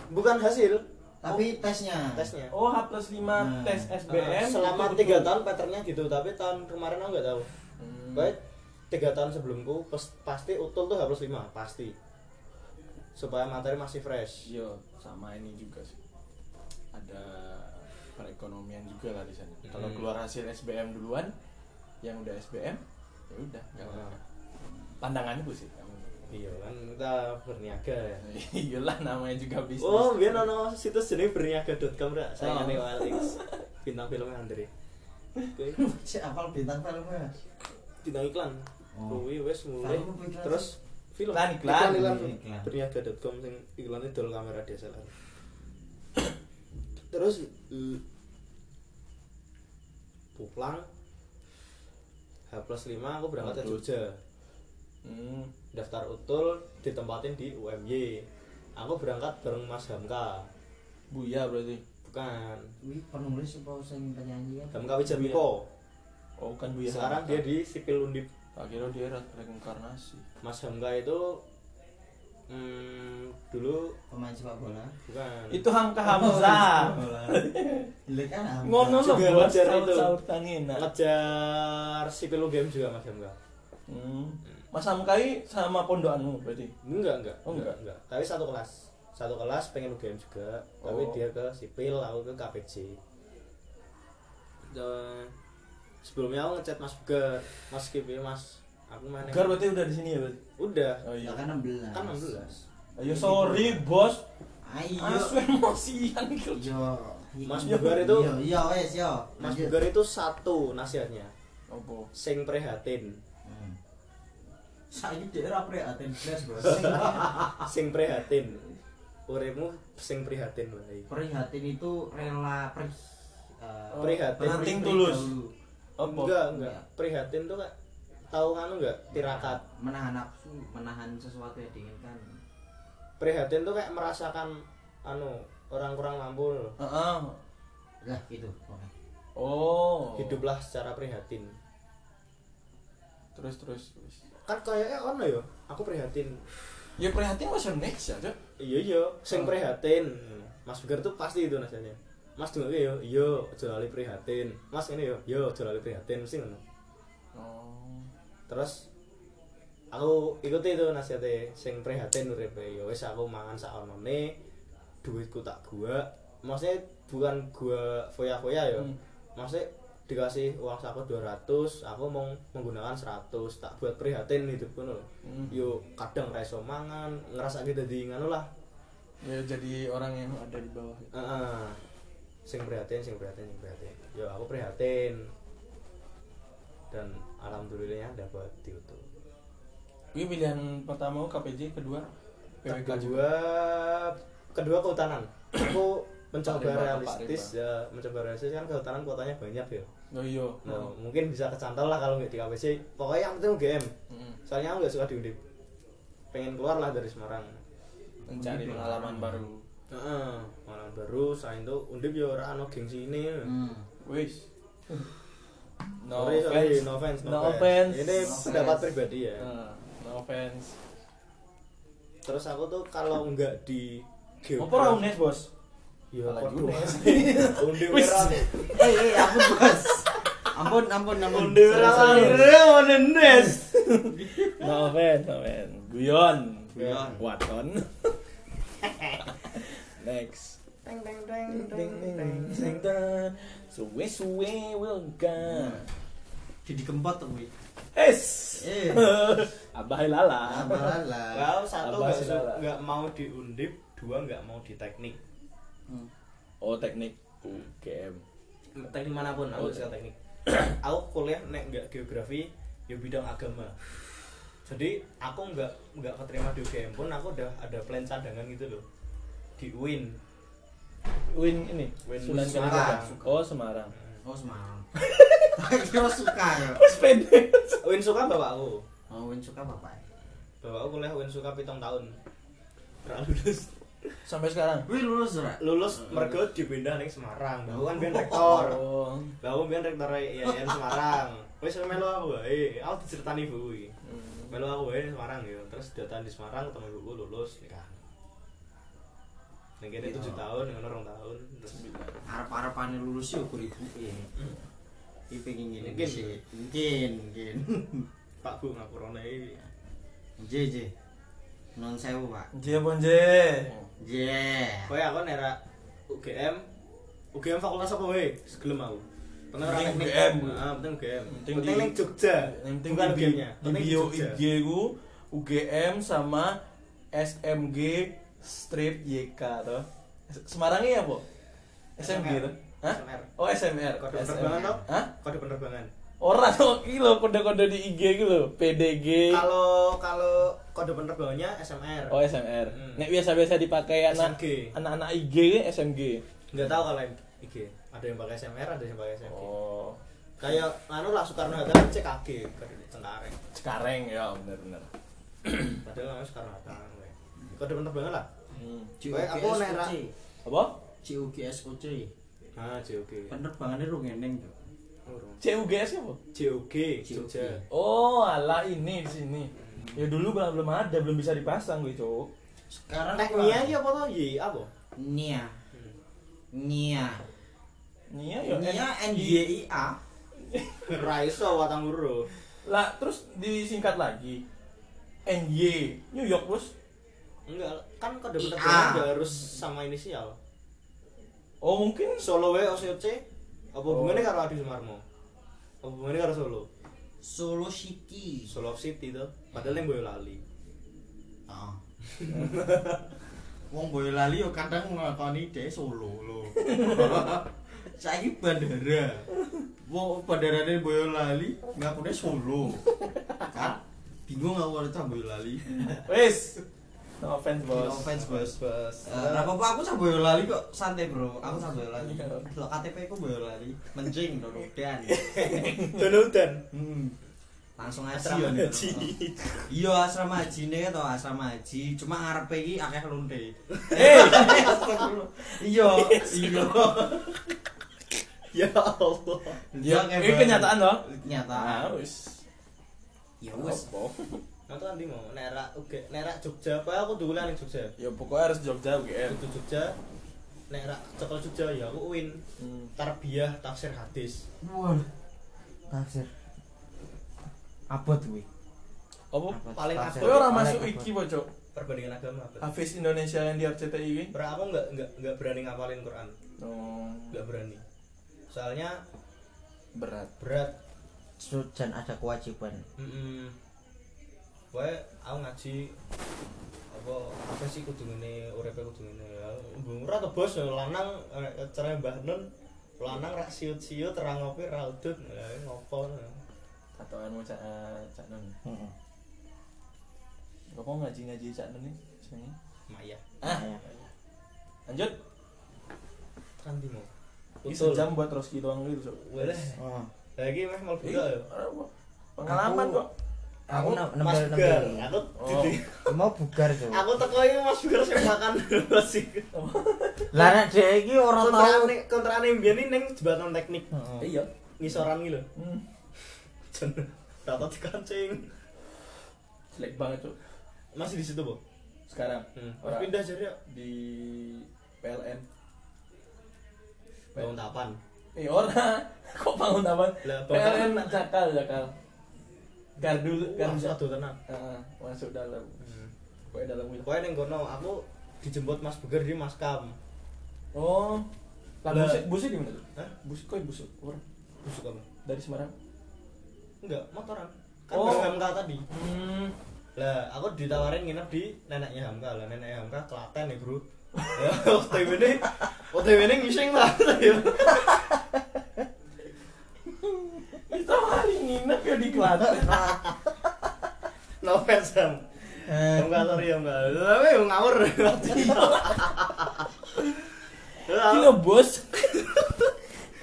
bukan hasil Tapi tesnya. tesnya Oh, H plus 5 Nah. tes SBM. Nah, selama tiga tahun patternnya gitu tapi tahun kemarin aku nggak tahu Hmm. baik tiga tahun sebelumku pas- pasti utul tuh H plus 5 pasti supaya materi masih fresh Iya, sama ini juga sih. Ada perekonomian juga lah di sana. Kalau Hmm. keluar hasil SBM duluan, yang udah SBM, ya udah, nggak Nah. apa-apa. Pandanganku sih. kamu. iya kan kita berniaga ya Iyalah namanya juga bisnis. oh biar ono situs jenis berniaga.com rak saya Oh. nih Alex bintang filmnya Andre Oke. Cek apal bintang filmnya. bintang iklan Oh. Kuwi wes mulai Film apa iklan terus film Iklan, iklan. iklan, Iklan. berniaga.com sing iklannya dol kamera DSLR terus eh, pulang H plus 5 aku berangkat ke. Jogja Hmm. daftar utul ditempatin di UMY aku berangkat bareng Mas Hamka Buya berarti. bukan Wih, penulis apa sing penyanyi kan? Hamka Wijamiko Oh, bukan Buya. sekarang dia di sipil undip Tak kira dia re- reinkarnasi. Mas Hamka itu hmm, dulu Pemain sepak bola. bukan Itu Hamka Hamzah. Iya kan? Hamka. Ngono loh, Juga bos. ngejar itu. Enak. ngejar sipil UGM juga Mas Hamka Hmm. Mas Hamkai sama pondokanmu berarti. enggak enggak Oh, enggak? enggak tapi satu kelas satu kelas pengen UGM juga tapi Oh. dia ke sipil aku ke KPJ Dan sebelumnya aku ngechat Mas Bugar Mas Kipi Mas aku main Gar berarti udah di sini ya berarti. udah Oh iya. Ya kan 16. kan 16 Ayo sorry bos. Ayo. Asu emosian gitu. Yo. Mas Iya. Bugar itu Iya, iya wes yo. Mas Lanjut. Bugar itu satu nasihatnya Apa? sing prihatin Hmm. Saiki daerah prihatin blas, Bos. sing prihatin uripmu sing prihatin wae Prihatin itu rela pri eh, Oh, prihatin Penting tulus. enggak enggak Enggak. prihatin tuh kak tahu anu enggak tirakat menahan nafsu, menahan sesuatu yang diinginkan. prihatin tuh kayak merasakan anu orang kurang mampu loh. Heeh. Lah gitu. Oh. hiduplah secara prihatin Terus terus terus. kan kayaknya ono ya aku prihatin Ya prihatin bahasa Indonesia, Cok. iya iya sing Oh. prihatin Mas Bugar tuh pasti itu nasihatnya Mas dulu yo iya aja lali prihatin Mas ini yo yo aja lali prihatin mesti ngono Oh. Terus aku ikuti itu nasihatnya sing prihatin uripe ya wis aku mangan sak onone duitku tak gua maksudnya bukan gua foya-foya ya Hmm. maksudnya dikasih uang saku 200 aku mau menggunakan 100 tak buat prihatin hidupku loh Hmm. yo kadang raiso mangan ngerasa gitu di nganu lah Ya jadi orang yang ada di bawah. Heeh. sing prihatin sing prihatin sing prihatin yo aku prihatin dan alhamdulillahnya dapat diutuh Gue pilihan pertama KPJ, kedua PWK juga. kedua kedua kehutanan aku mencoba Pak Riba, Pak realistis ya mencoba realistis kan kehutanan kuotanya banyak ya Oh iya. nah, mungkin bisa kecantol lah kalau nggak di KPC pokoknya yang penting UGM Mm. soalnya aku nggak suka di Undip pengen keluar lah dari Semarang Mencari pengalaman baru. Heeh, malam baru selain itu Undip ya ora ono gengsi ini Hmm. Wis. No Sorry, sorry, offense. no offense, no, No offense. offense. Ini No pendapat offense. pribadi ya. Nah, no offense. Terus aku tuh kalau nggak di Apa UNES, Bos? Ya, podo. UNES. Undip Wis. ora. Eh, eh, ampun, Bos. Ampun, ampun, ampun. Undip ora akhirnya ono nes. No offense, no offense. Guyon. Guyon. Waton. Next. teng teng teng Ding, ding, ding, ding, ding. Suwe suwe will gone. Jadi kempot tuh gue. Es. Eh. Abah lala. Abalala. Kau satu Abah nggak lala. mau di undip dua nggak mau di teknik Hmm. Oh teknik UGM. teknik mana pun aku Oh, suka teknik aku kuliah nek nggak geografi ya bidang agama jadi aku nggak nggak keterima di UGM pun aku udah ada plan cadangan gitu loh di UIN Win ini. Win Sunan Semarang. Kalijaga. Oh Semarang. Oh Semarang. Kira suka ya. Terus pede. UIN suka bapakku Oh Win suka bapak. bapakku kuliah UIN suka pitung tahun Ora lulus Sampai sekarang. Wih lulus ora? lulus mergo dipindah ning Semarang aku kan biyen rektor Oh. Aku biyen rektor IAIN Semarang. Wis melu aku wae. Aku diceritani ibu kuwi. Hmm. Melu aku wae Semarang ya. Terus datang di Semarang ketemu ibuku lulus nikah. Ning kene Iya. 7 tahun, ono 2 tahun. Terus Arep-arepane lulus yo ukur ibuke. Iki pengen ngene Mungkin. sih. Mungkin, mungkin. Pak Bu ngapurane iki. J J. Non sewu, Pak. J bonje. J. Kowe aku nek ra UGM UGM fakultas apa wae? Segelem aku. Penting. UGM. Heeh, penting UGM. Penting ning Jogja. Penting Bukan UGM-nya. di Penting bio Jogja. IG ku UGM sama SMG strip YK toh. Semarangnya apa? SMG SMR. toh? Hah? SMR. Oh SMR. Kode penerbangan toh? Hah? Kode penerbangan. Ora toh kilo kode-kode di IG gitu PDG. Kalau kalau kode penerbangannya SMR. Oh SMR. Hmm. Nek biasa-biasa dipakai anak anak-anak IG SMG. Nggak tahu kalau yang IG. Ada yang pakai SMR, ada yang pakai SMG. Oh. Kayak anu lah Soekarno Hatta kan CKG kode Cengkareng. Sekarang ya benar-benar. Padahal namanya Soekarno Hatta. Kode penerbangan lah. Hmm. Kowe aku nek ra- Apa? CUGSOC. Ah, JOG. Penerbangannya ru ngeneng tuh. CUGS apa? JOG Jogja. Oh, alah ini di sini. Ya dulu belum belum ada, belum bisa dipasang gue, Cuk. Sekarang Nek Nia iki apa to? Y apa? Nia. Nia. Nia ya Nia N- NYIA. Ra iso watang huruf. Lah, terus disingkat lagi. NY New York, Bos. Enggak, kan kode penerbangan nggak harus sama inisial. Oh, mungkin Solo wae OCC apa hubungannya karo Adi Sumarmo? Apa hubungannya karo Solo? Solo City. Solo City tuh. Padahal yang Boyolali. Ah. Wong Boyolali yo kadang nglakoni dhewe Solo lho. Saiki bandara. Wong bandarane Boyolali ngakune Solo. Kan bingung aku ora cah Boyolali. wes. No offense, Bos. No offense, Bos. Bos. Eh, Ora apa-apa aku cah Boyolali kok santai, Bro. Aku cah Boyolali. Lo KTP ku Boyolali. Mencing donodan. Donudan. Hmm. Langsung aja Asrama ya. haji. Iya asrama haji nih atau asrama haji cuma ngarepe iki akeh lonte. Eh, Iya, iya. Ya Allah. ya, Akeh ini banget. kenyataan loh. Kenyataan. Nah, wis. Ya wis. Apa? Nanti nanti mau nerak oke nerak Jogja apa aku dulu ning Jogja. Ya pokoknya harus Jogja UGM. Itu Jogja nerak cekel Jogja ya aku UIN Hmm. tarbiyah tafsir hadis. Wah. Tafsir. Apa tuh? Apa? Paling Tafsir. aku Kowe ora masuk apa? iki, Bocok. perbandingan agama apa? Hafiz Indonesia yang di RCTI ini. Bro, aku nggak nggak nggak berani ngapalin Quran, Oh, nggak berani. Soalnya berat. berat. Dan ada kewajiban. Mm Wae aku ngaji apa apa sih kudu ngene uripe kudu ngene ya. Mbung ora to bos lanang eh, cara Mbah Nun lanang rak siut-siut terang ngopi ra udut Ya, ngopo. Katoanmu cak eh, cak Nun. Heeh. Kok mau ngaji-ngaji cak Nun nih? Jenenge? Maya. Ah, Ya. lanjut. Kan di mau. Ini sejam buat Roski doang gitu, Cok. Wes. Oh. Lagi meh mau buka ya. Pengalaman kok. Aku Mas nembel Bugar, nembel. aku Oh. Mau bugar tuh. Aku teko iki Mas Bugar sing makan sih. Lah nek dhek iki ora tau. Kontrane mbiyen iki ning jembatan teknik. Iya. ngisoran iki lho. Hmm. Jen rata dikancing. Jelek banget, Cok. Masih di situ, Bu? Sekarang Hmm. Ora. Pindah jadi di PLN. Bangun tapan. Eh, ora. Kok bangun bangun PLN tapan. cakal, cakal. Gardu, gardu. satu tenang. Ah, masuk dalam. Pokoknya dalam. Pokoknya ning kono aku dijemput Mas Bugar di Maskam. Oh. Lah Lah. busik busik di mana tuh? Hah? Busik kok busik. Orang busuk apa dari Semarang. enggak motoran kan Oh. Hamka tadi Hmm. lah aku ditawarin nginep di neneknya Hamka lah neneknya Hamka Klaten ya bro ya OTW ini OTW ini ngising lah Kita hari nginep ya di Klaten. no offense Ham Hamka sorry Hamka tapi yang ngawur Gila bos.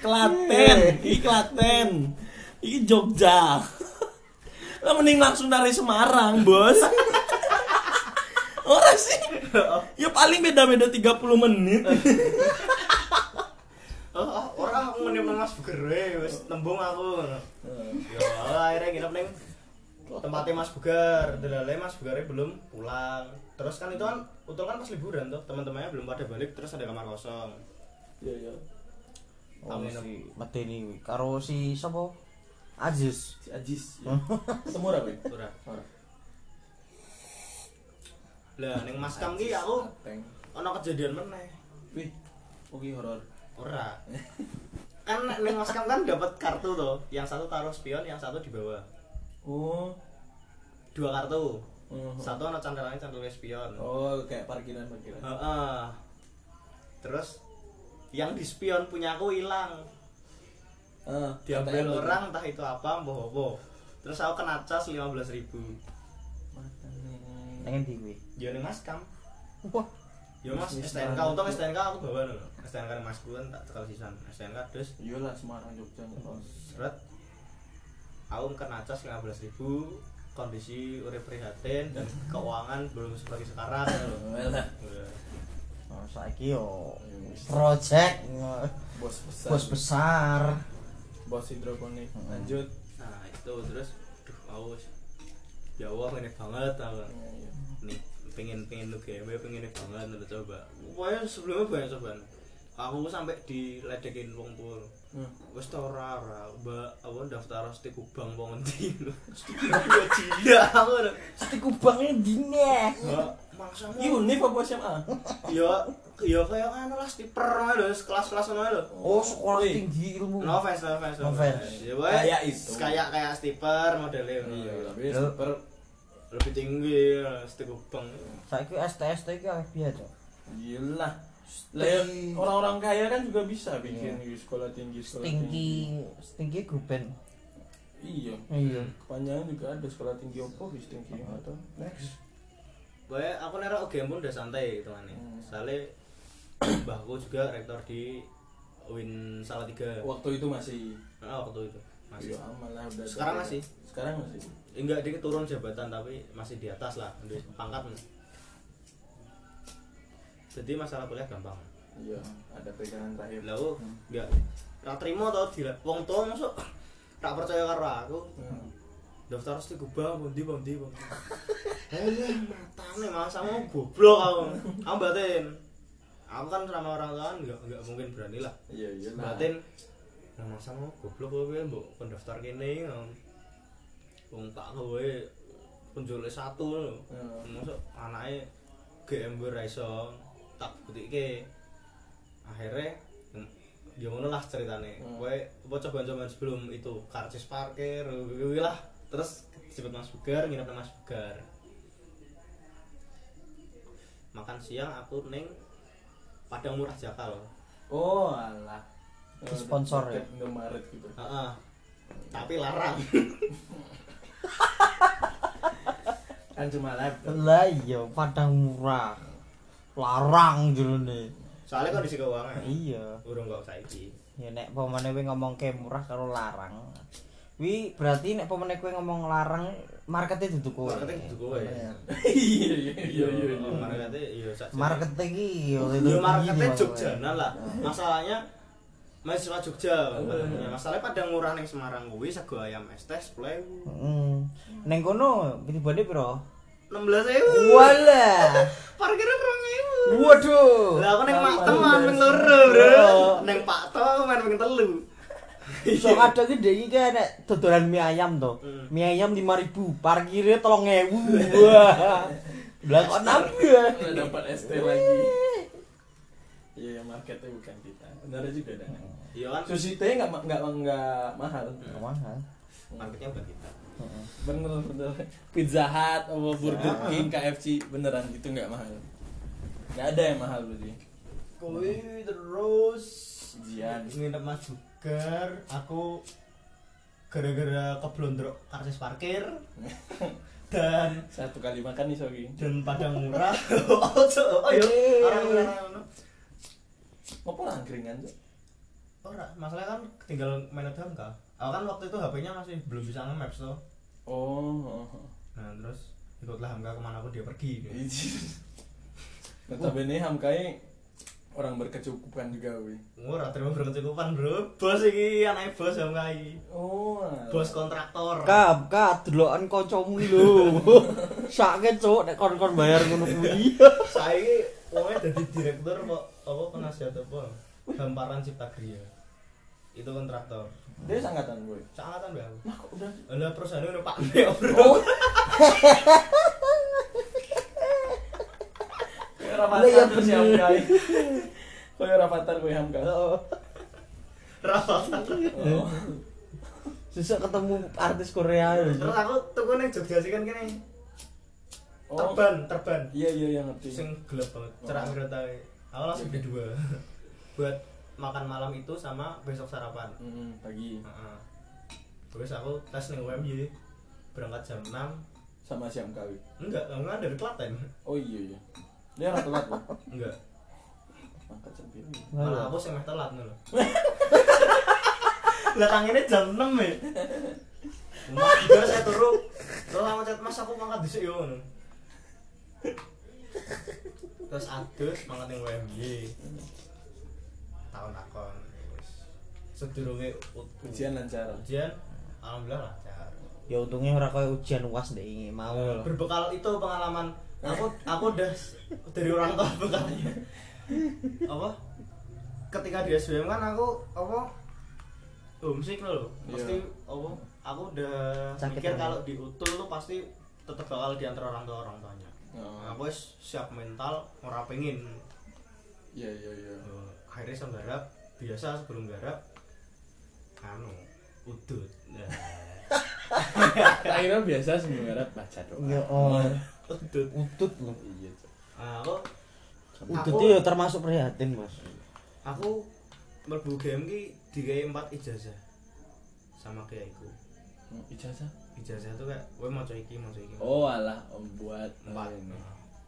Klaten, iki Klaten. Iki Jogja. Lah mending langsung dari Semarang, Bos. Ora sih. Ya paling beda-beda 30 menit. Aku nginep nang Mas Buger we, wis tembung aku. Ya akhirnya nginep ning tempatnya Mas Bugar. Delale Mas Bugarnya belum pulang. Terus kan itu kan utul kan pas liburan tuh, teman-temannya belum pada balik terus ada kamar kosong. Iya, iya. Oh, Amin. si kuwi karo si sapa? Aziz. Si Ajis. Ya. Semurah, Bang. Ora. Ora. Lah ning Mas Kam ki aku ana kejadian meneh. Wih. Oke horor. Ora. Kan ning Mas Kam kan dapat kartu tuh, yang satu taruh spion, yang satu di bawah. Oh. Dua kartu. Mhm. Satu ana candelannya candelnya spion. Oh, kayak parkiran-parkiran. Heeh. Terus yang di spion punya aku hilang. Ah, Diambil orang entah itu apa, mbah apa. Terus aku kena cas 15.000 ribu. Hmm. Nang endi kuwi? Ya ning Mas Kam. Wah, Ya Mas Bisnis STNK untung STNK aku bawa dulu. STNK Mas kan tak cekal sisan. STNK terus Iyalah Semarang Jogja ngetos. seret aku kena cas 15.000 ribu kondisi urip prihatin dan keuangan belum seperti sekarang ya loh. Oh, saiki yo project Bos besar. bos besar. Bos hidroponik. Hmm. Lanjut. nah itu terus duh mau ya Allah ini banget Iya, iya. Pengen pengen lu game pengen banget udah coba pokoknya sebelumnya banyak cobaan aku sampai diledekin wong tua Hmm. wes tau ora ora mbak apa daftar stik kubang wong endi lho ya gila aku udah Stik kubangnya dine. maksamu Unif apa SMA? ya ya kayak anu lah stiper aja lho kelas-kelas ngono lho Oh, sekolah Wih. tinggi ilmu. no offense no offense No offense. ya Kayak itu. kayak kayak stiper modelnya Iya, tapi Lo- super lebih tinggi stik kubang Saiki STST iki akeh piye, Cok? gila. Lah ya, orang-orang kaya kan juga bisa bikin di sekolah tinggi sekolah Tinggi, tinggi grup band. Iya. Iya. Kepanjangan juga ada sekolah tinggi opo bis tinggi atau next. Boy, aku nera game pun udah santai gitu kan Hmm. Soalnya mbahku juga rektor di Win Salatiga. Waktu itu masih Nah, waktu itu masih. Iya, malah udah Sekarang masih? Sekarang masih. Enggak dia turun jabatan tapi masih di atas lah, di pangkat. Jadi masalah kuliah gampang. Iya, ada pegangan terakhir. Lalu enggak ra trimo to di wong tua masuk tak percaya karo aku. Hmm. Daftar mesti gubah bondi bondi bondi. Eh, matane mas sama goblok aku. Aku batin. Aku kan sama orang tua kan enggak enggak mungkin berani lah. Iya, iya. Batin. Nah, mas sama goblok kowe mbok pendaftar kene. Wong tak kowe penjual satu lho. Hmm. Masuk anake GM gue ra iso tak buktikke. Akhirnya hmm, ya ngono lah ceritane. Hmm. Kowe apa coba-coba sebelum itu karcis parkir kuwi lah. Terus cepet Mas Bugar, nginep Mas Bugar. Makan siang aku ning Padang Murah Jakal. Oh, alah. Itu sponsor ya? Indomaret gitu. Heeh. Tapi larang. Kan cuma laptop. Lah iya, padang murah. Larang jerone. Soalnya kondisi keuangan. Iya. Urung kok saiki. Ya nek pemane kowe ngomongke murah karo larang. Wi berarti nek pemane kowe ngomong larang markete dudu kowe. Markete dudu kowe. Iya, iya, iya, iya. iya. Markete iya sak. Markete iki yo Ya marketnya Jogjanan lah. Masalahnya mahasiswa Jogja. Ya, masalahnya pada ngurah ning Semarang kuwi sego ayam es teh 10.000. Heeh. Neng kono pribadi piro? 16.000. Walah. Parkirnya 2.000. Waduh. Lah aku ning Sama mak teman sih. loro, Bro. Ning Pak To main ping telu. So kadang iki dhek iki nek dodolan mie ayam to. Hmm. Mie ayam 5000, parkirnya 3000. Wah. Lah kok nabi ya? Dapat ST lagi. Iya, marketnya bukan kita. Benar juga dah. iya kan Sushi teh nggak nggak nggak mahal. Nggak mahal marketnya bukan kita. Bener bener. Pizza Hut, apa Burger King, KFC beneran gitu nggak mahal. Nggak ada yang mahal berarti. Kowe terus Ujian. nginep Mas Jugar, aku gara-gara keblondrok karcis parkir dan Satu kali makan nih Sogi. dan padang murah. oh, co- oh iya, orang orang Ngopo lah angkringan tuh? Ora, masalahnya kan tinggal main Hamka. Aku kan waktu itu HP-nya masih belum bisa nge-maps tuh. Oh. Nah, terus ikutlah Hamka ke mana pun dia pergi. Notabene Hamkai orang berkecukupan juga, wi. Ora terima berkecukupan, Bro. Bos iki anake bos Hamka iki. Oh. Bos kontraktor. Kap, kap, delokan kancamu lho. Sakit cuk nek kon-kon bayar ngono kuwi. Saiki wonge dadi direktur kok apa penasihat apa? Hamparan Cipta Gria. Itu kontraktor. Dia sangkatan gue. Sangatan Bang. Nah, kok udah Lah perusahaan udah Pak Neo, Bro. Lah, rapatar iya terus bener. ya Hamkai. Kayak rapatar gue Hamkai. Rapat. Oh. Susah ketemu artis Korea lho. Terus aku tuku ning Jogja sih kan kene. Oh. Terban, terban. Iya iya yang ngerti. sing gelap banget cerah Oh. aku langsung beli dua buat makan malam itu sama besok sarapan. Hmm, pagi. Heeh. terus aku tes nih UMY berangkat jam 6 sama si Hamkai. enggak enggak dari Klaten. Oh iya iya. Dia orang telat loh. enggak. Angkat sempit. malah aku meh telat nih loh lah tangannya jam 6 ya. Mas juga saya turu terus aku chat mas aku mangkat dhisik yo ngono. Terus adus mangkat ning UMY tahun takon wis sedurunge Ujian lancar. ujian alhamdulillah lancar. Ya untungnya ora koyo ujian UAS ndek iki mau. Lho. berbekal itu pengalaman. Aku aku udah dari orang tua bekalnya apa? Ketika di SBM kan aku apa? Homesick loh pasti apa? Aku udah Sakit mikir kalau di utul tuh pasti tetap bakal diantar orang tua orang tuanya. Oh. aku siap mental ora pengen Iya iya iya. Akhirnya saya garap biasa sebelum garap anu udut nah, Akhirnya biasa sebenarnya baca doa. Ya oh, udut utut lho. Iya. Nah, aku Aku- itu ya termasuk prihatin, Bos. aku mlebu game ki digawe empat ijazah sama kayak iku Hmm, Ijazah. ijazah tuh kayak gue mau iki mau iki Oh alah om buat empat ini.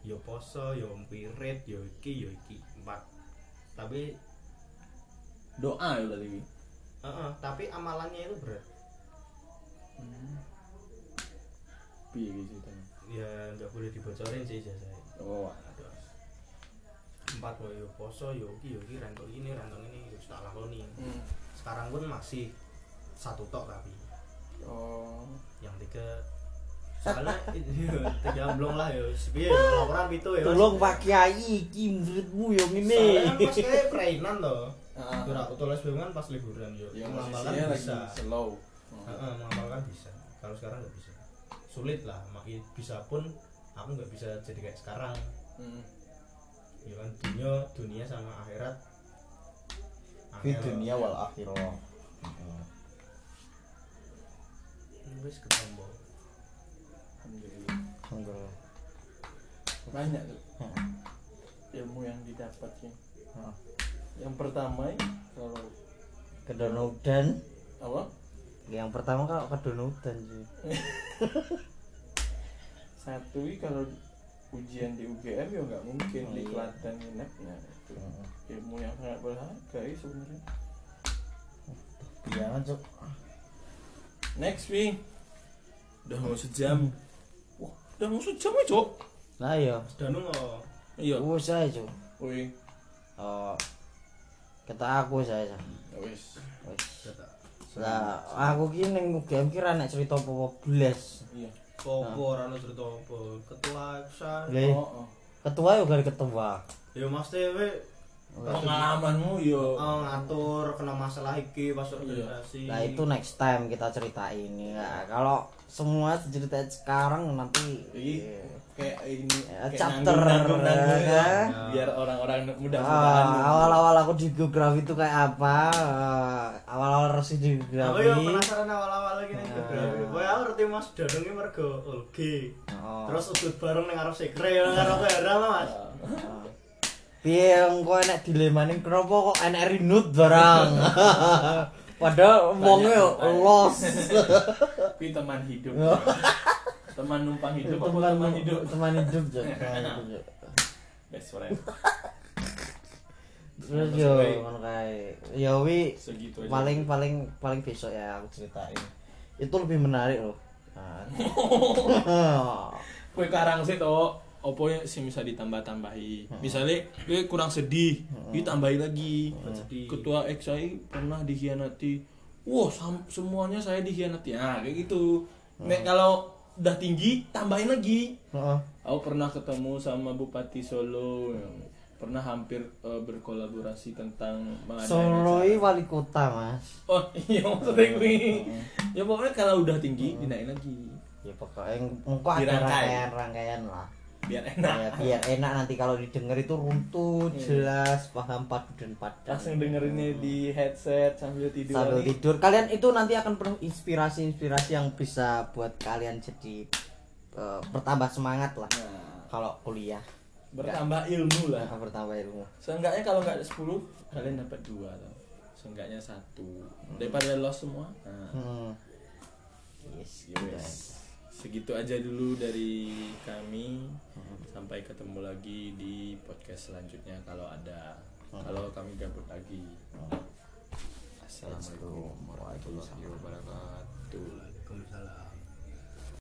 yo poso yo pirit yo iki yo iki tapi Doa ya berarti. Wi? eh, eh, tapi amalannya itu berat Hmm. Piye gitu ya nggak boleh dibocorin sih ijazah Oh aduh. empat yo poso yo iki yo rantok ini rantok ini terus tak lakoni Hmm. sekarang pun masih satu tok tapi Oh. yang tiga soalnya tiga belum lah yo piye yo, laporan itu ya Tolong Pak Kiai iki muridmu yo ngene. soalnya kan pas kayak perainan Ah, Kira aku tulis kan pas liburan yo. Yang mengamalkan bisa. slow. Heeh, mengamalkan bisa. Kalau sekarang nggak bisa. Sulit lah makin bisa pun aku nggak bisa jadi kayak sekarang. Hmm. ya kan dunia dunia sama akhirat. Di dunia wal akhirah. wis ketemu Alhamdulillah. Alhamdulillah. Banyak tuh Heeh. ilmu yang didapat sih. Heeh. Yang pertama kalau Kedono udan. apa? Yang pertama kalau kedono udan sih. Satu kalau ujian di UGM ya nggak mungkin Oh, di iya. Klaten nginepnya itu Heeh. ilmu yang sangat berharga ya sebenarnya. Jangan, Cuk. Next wi, udah mau sejam. Udah mau sejam ya cok. Lah ya. Danu nggak Iya. Wes ae, Cuk. Wih, Oh. Kata aku saya. ya wis. Data Lah aku ki ning UGM ki ra nek cerita apa-apa blas. Iya. Popo rano cerita apa ketua eksa Lah Oh, oh. ketua yo gara ketua. ya mas tewe pengalamanmu yo Oh, ngatur kena masalah iki pas Iya. organisasi. Nah itu next time kita ceritain ya. Kalau semua ceritain sekarang nanti Iya. kayak ini Ya, kayak chapter, nanggung, nanggung, nanggung, ya. ya. biar orang-orang mudah-mudahan Ah, awal-awal aku di geografi itu kayak apa? Ah, awal-awal resmi di Aku geografi. yo penasaran awal-awal lagi nih geografi. Kowe aku ngerti Mas Danung iki mergo Olgi. Oh. Terus udut bareng ning arep sekre karo Vera Mas. Ah. Piye engko enek dilemane kenapa kok enek rinut barang. Padahal wonge los. tapi teman hidup teman numpang hidup apa teman teman hidup teman hidup. Teman hidup, Jok. best friend Terus yo ngono kae. Ya wi paling paling paling besok ya aku ceritain. Itu lebih menarik loh. Nah. kue karang sih toh opo sih bisa ditambah-tambahi misalnya kue kurang sedih ditambahi lagi sedih. ketua XI pernah dikhianati wah sam- semuanya saya dikhianati nah kayak gitu Nek kalau udah tinggi tambahin lagi Heeh. aku pernah ketemu sama Bupati Solo yang pernah hampir eh, berkolaborasi tentang mengadakan Solo acara. ini wali kota mas. oh iya maksudnya gue ya pokoknya kalau udah tinggi dinaikin lagi Ya pokoknya engko ada Dirangkai. rangkaian rangkaian lah. Biar enak. Ya, biar enak nanti kalau didengar itu runtuh jelas paham padu dan padan. langsung dengerinnya di headset sambil tidur sambil tidur. Kalian itu nanti akan penuh inspirasi-inspirasi yang bisa buat kalian jadi eh, bertambah semangat lah Nah, kalau kuliah. Bertambah ilmu lah. Nah, bertambah ilmu. Seenggaknya kalau nggak ada 10 kalian dapat dua tuh. Seenggaknya satu. Daripada lost semua nah, hmm. yes, ya wes. Segitu aja dulu dari kami. Sampai ketemu lagi di podcast selanjutnya kalau ada. Kalau kami gabut lagi. Assalamualaikum warahmatullahi wabarakatuh. Waalaikumsalam.